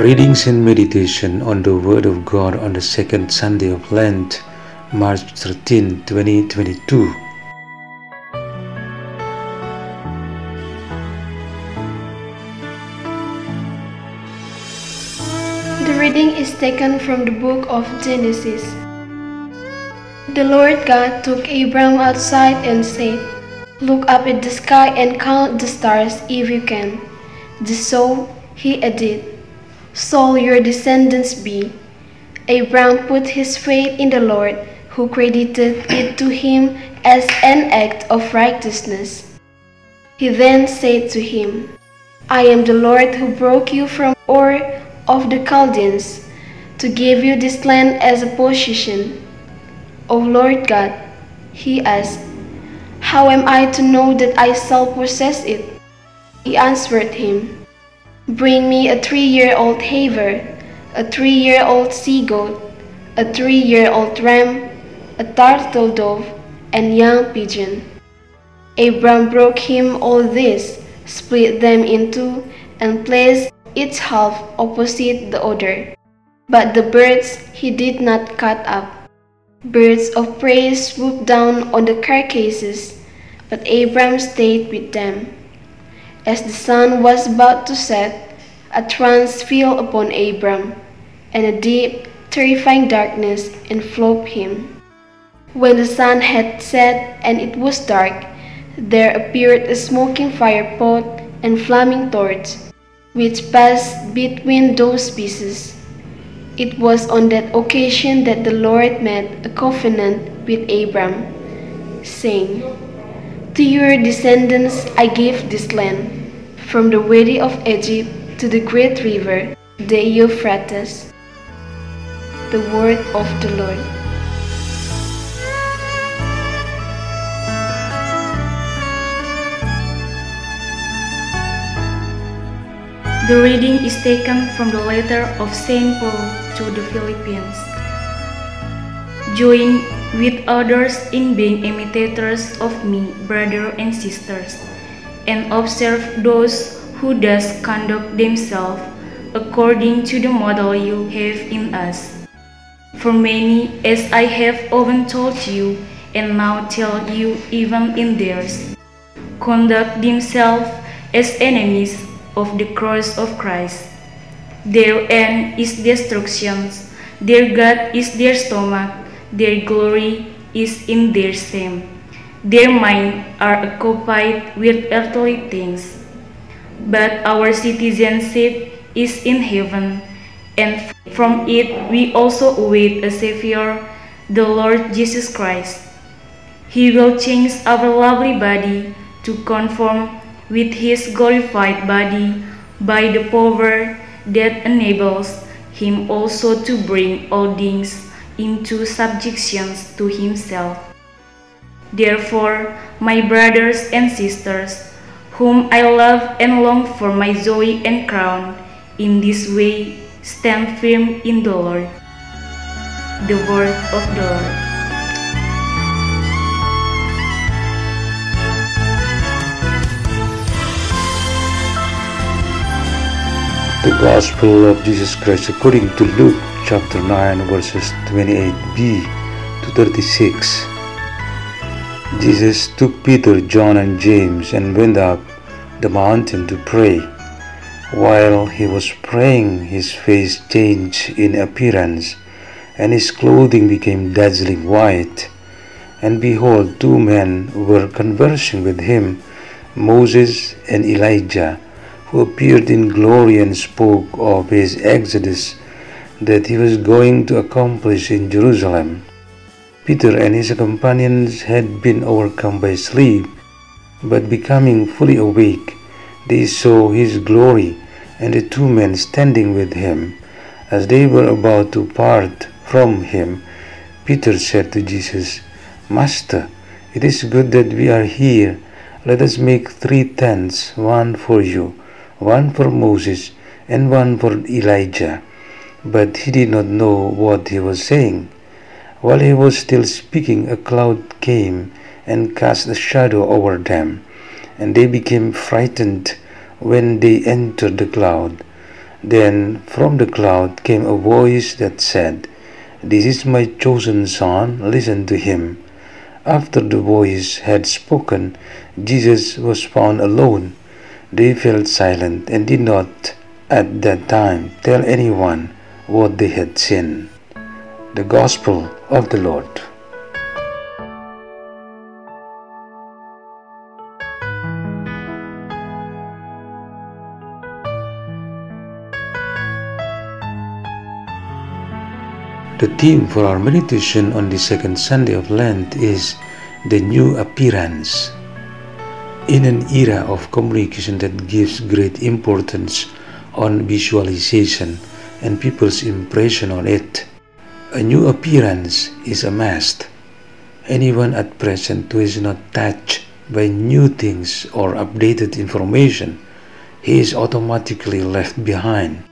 Readings and meditation on the Word of God on the second Sunday of Lent, March 13, 2022. The reading is taken from the book of Genesis. The Lord God took Abram outside and said, Look up at the sky and count the stars if you can. Just so he did. So your descendants be. Abram put his faith in the Lord, who credited it to him as an act of righteousness. He then said to him, I am the Lord who broke you from Ur of the Chaldeans to give you this land as a possession. O Lord God, he asked, How am I to know that I shall possess it? He answered him, Bring me a three year old haver, a three year old sea goat, a three year old ram, a turtle dove, and young pigeon. Abram broke him all this, split them in two, and placed each half opposite the other. But the birds he did not cut up. Birds of prey swooped down on the carcasses, but Abram stayed with them. As the sun was about to set, a trance fell upon Abram, and a deep, terrifying darkness enveloped him. When the sun had set and it was dark, there appeared a smoking fire pot and flaming torch, which passed between those pieces. It was on that occasion that the Lord made a covenant with Abram, saying, To your descendants I give this land, from the valley of Egypt to the great river, the Euphrates. The word of the Lord. The reading is taken from the letter of St. Paul to the Philippians. Join with others in being imitators of me, brothers and sisters, and observe those who thus conduct themselves according to the model you have in us. For many, as I have often told you, and now tell you even in theirs, conduct themselves as enemies of the cross of Christ. Their end is destruction, their God is their stomach, their glory is in their shame. Their minds are occupied with earthly things. But our citizenship is in heaven, and from it we also await a Savior, the Lord Jesus Christ. He will change our lovely body to conform with his glorified body by the power that enables him also to bring all things into subjection to himself. Therefore, my brothers and sisters, whom I love and long for my joy and crown, in this way stand firm in the Lord. The word of the Lord. The Gospel of Jesus Christ according to Luke chapter 9 verses 28b to 36. Jesus took Peter, John, and James and went up the mountain to pray. While he was praying, his face changed in appearance, and his clothing became dazzling white. And behold, two men were conversing with him, Moses and Elijah who appeared in glory and spoke of his exodus that he was going to accomplish in Jerusalem. Peter and his companions had been overcome by sleep, but becoming fully awake, They saw his glory and the two men standing with him. As they were about to part from him, Peter said to Jesus, Master, it is good that we are here. Let us make three tents one for you, one for Moses, and one for Elijah. But he did not know what he was saying. While he was still speaking, a cloud came and cast a shadow over them, and they became frightened when they entered the cloud. Then from the cloud came a voice that said, This is my chosen Son, listen to him. After the voice had spoken, Jesus was found alone. They fell silent and did not at that time tell anyone what they had seen. The Gospel of the Lord. The theme for our meditation on the second Sunday of Lent is the new appearance. In an era of communication that gives great importance on visualization and people's impression on it, a new appearance is a must. Anyone at present who is not touched by new things or updated information, he is automatically left behind.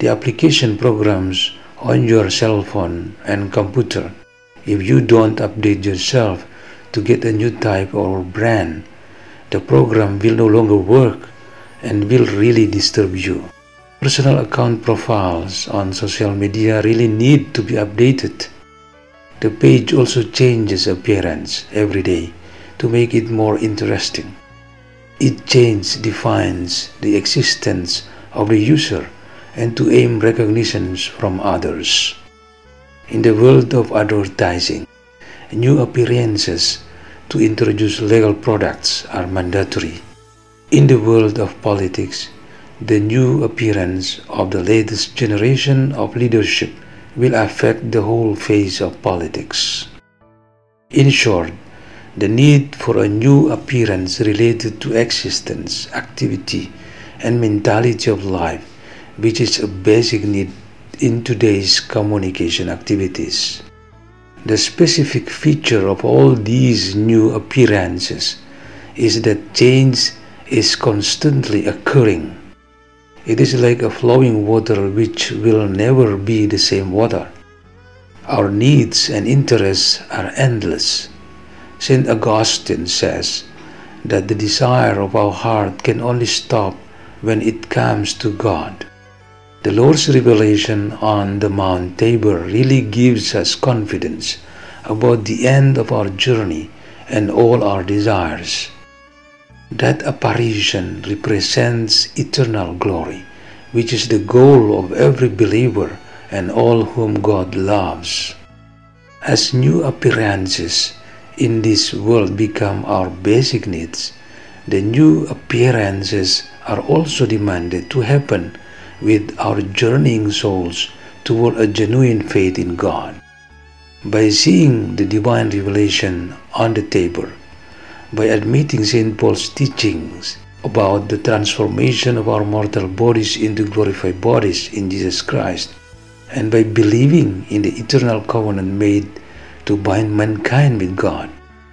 The application programs on your cell phone and computer, if you don't update yourself to get a new type or brand, the program will no longer work and will really disturb you. Personal account profiles on social media really need to be updated. The page also changes appearance every day to make it more interesting. Each change defines the existence of the user and to aim recognitions from others. In the world of advertising, new appearances to introduce legal products are mandatory. In the world of politics, the new appearance of the latest generation of leadership will affect the whole face of politics. In short, the need for a new appearance related to existence, activity, and mentality of life which is a basic need in today's communication activities. The specific feature of all these new appearances is that change is constantly occurring. It is like a flowing water which will never be the same water. Our needs and interests are endless. St. Augustine says that the desire of our heart can only stop when it comes to God. The Lord's revelation on the Mount Tabor really gives us confidence about the end of our journey and all our desires. That apparition represents eternal glory, which is the goal of every believer and all whom God loves. As new appearances in this world become our basic needs, the new appearances are also demanded to happen with our journeying souls toward a genuine faith in God. By seeing the divine revelation on the Tabor, by admitting St. Paul's teachings about the transformation of our mortal bodies into glorified bodies in Jesus Christ, and by believing in the eternal covenant made to bind mankind with God,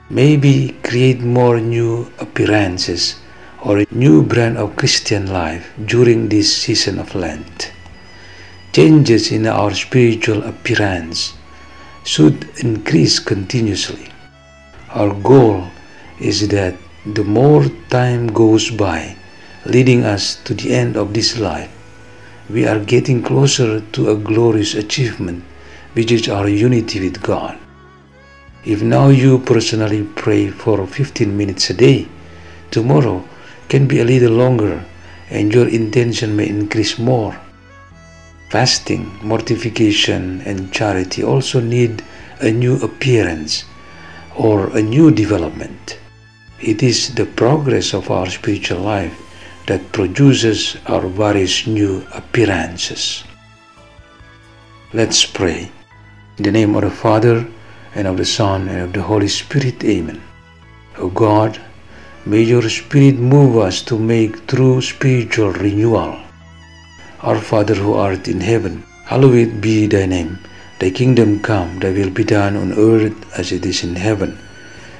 maybe create more new appearances or a new brand of Christian life during this season of Lent. Changes in our spiritual appearance should increase continuously. Our goal is that the more time goes by, leading us to the end of this life, we are getting closer to a glorious achievement, which is our unity with God. If now you personally pray for 15 minutes a day, tomorrow can be a little longer and your intention may increase more. Fasting, mortification, and charity also need a new appearance or a new development. It is the progress of our spiritual life that produces our various new appearances. Let's pray. In the name of the Father, and of the Son, and of the Holy Spirit, Amen. O God, May your Spirit move us to make true spiritual renewal. Our Father who art in heaven, hallowed be thy name. Thy kingdom come, thy will be done on earth as it is in heaven.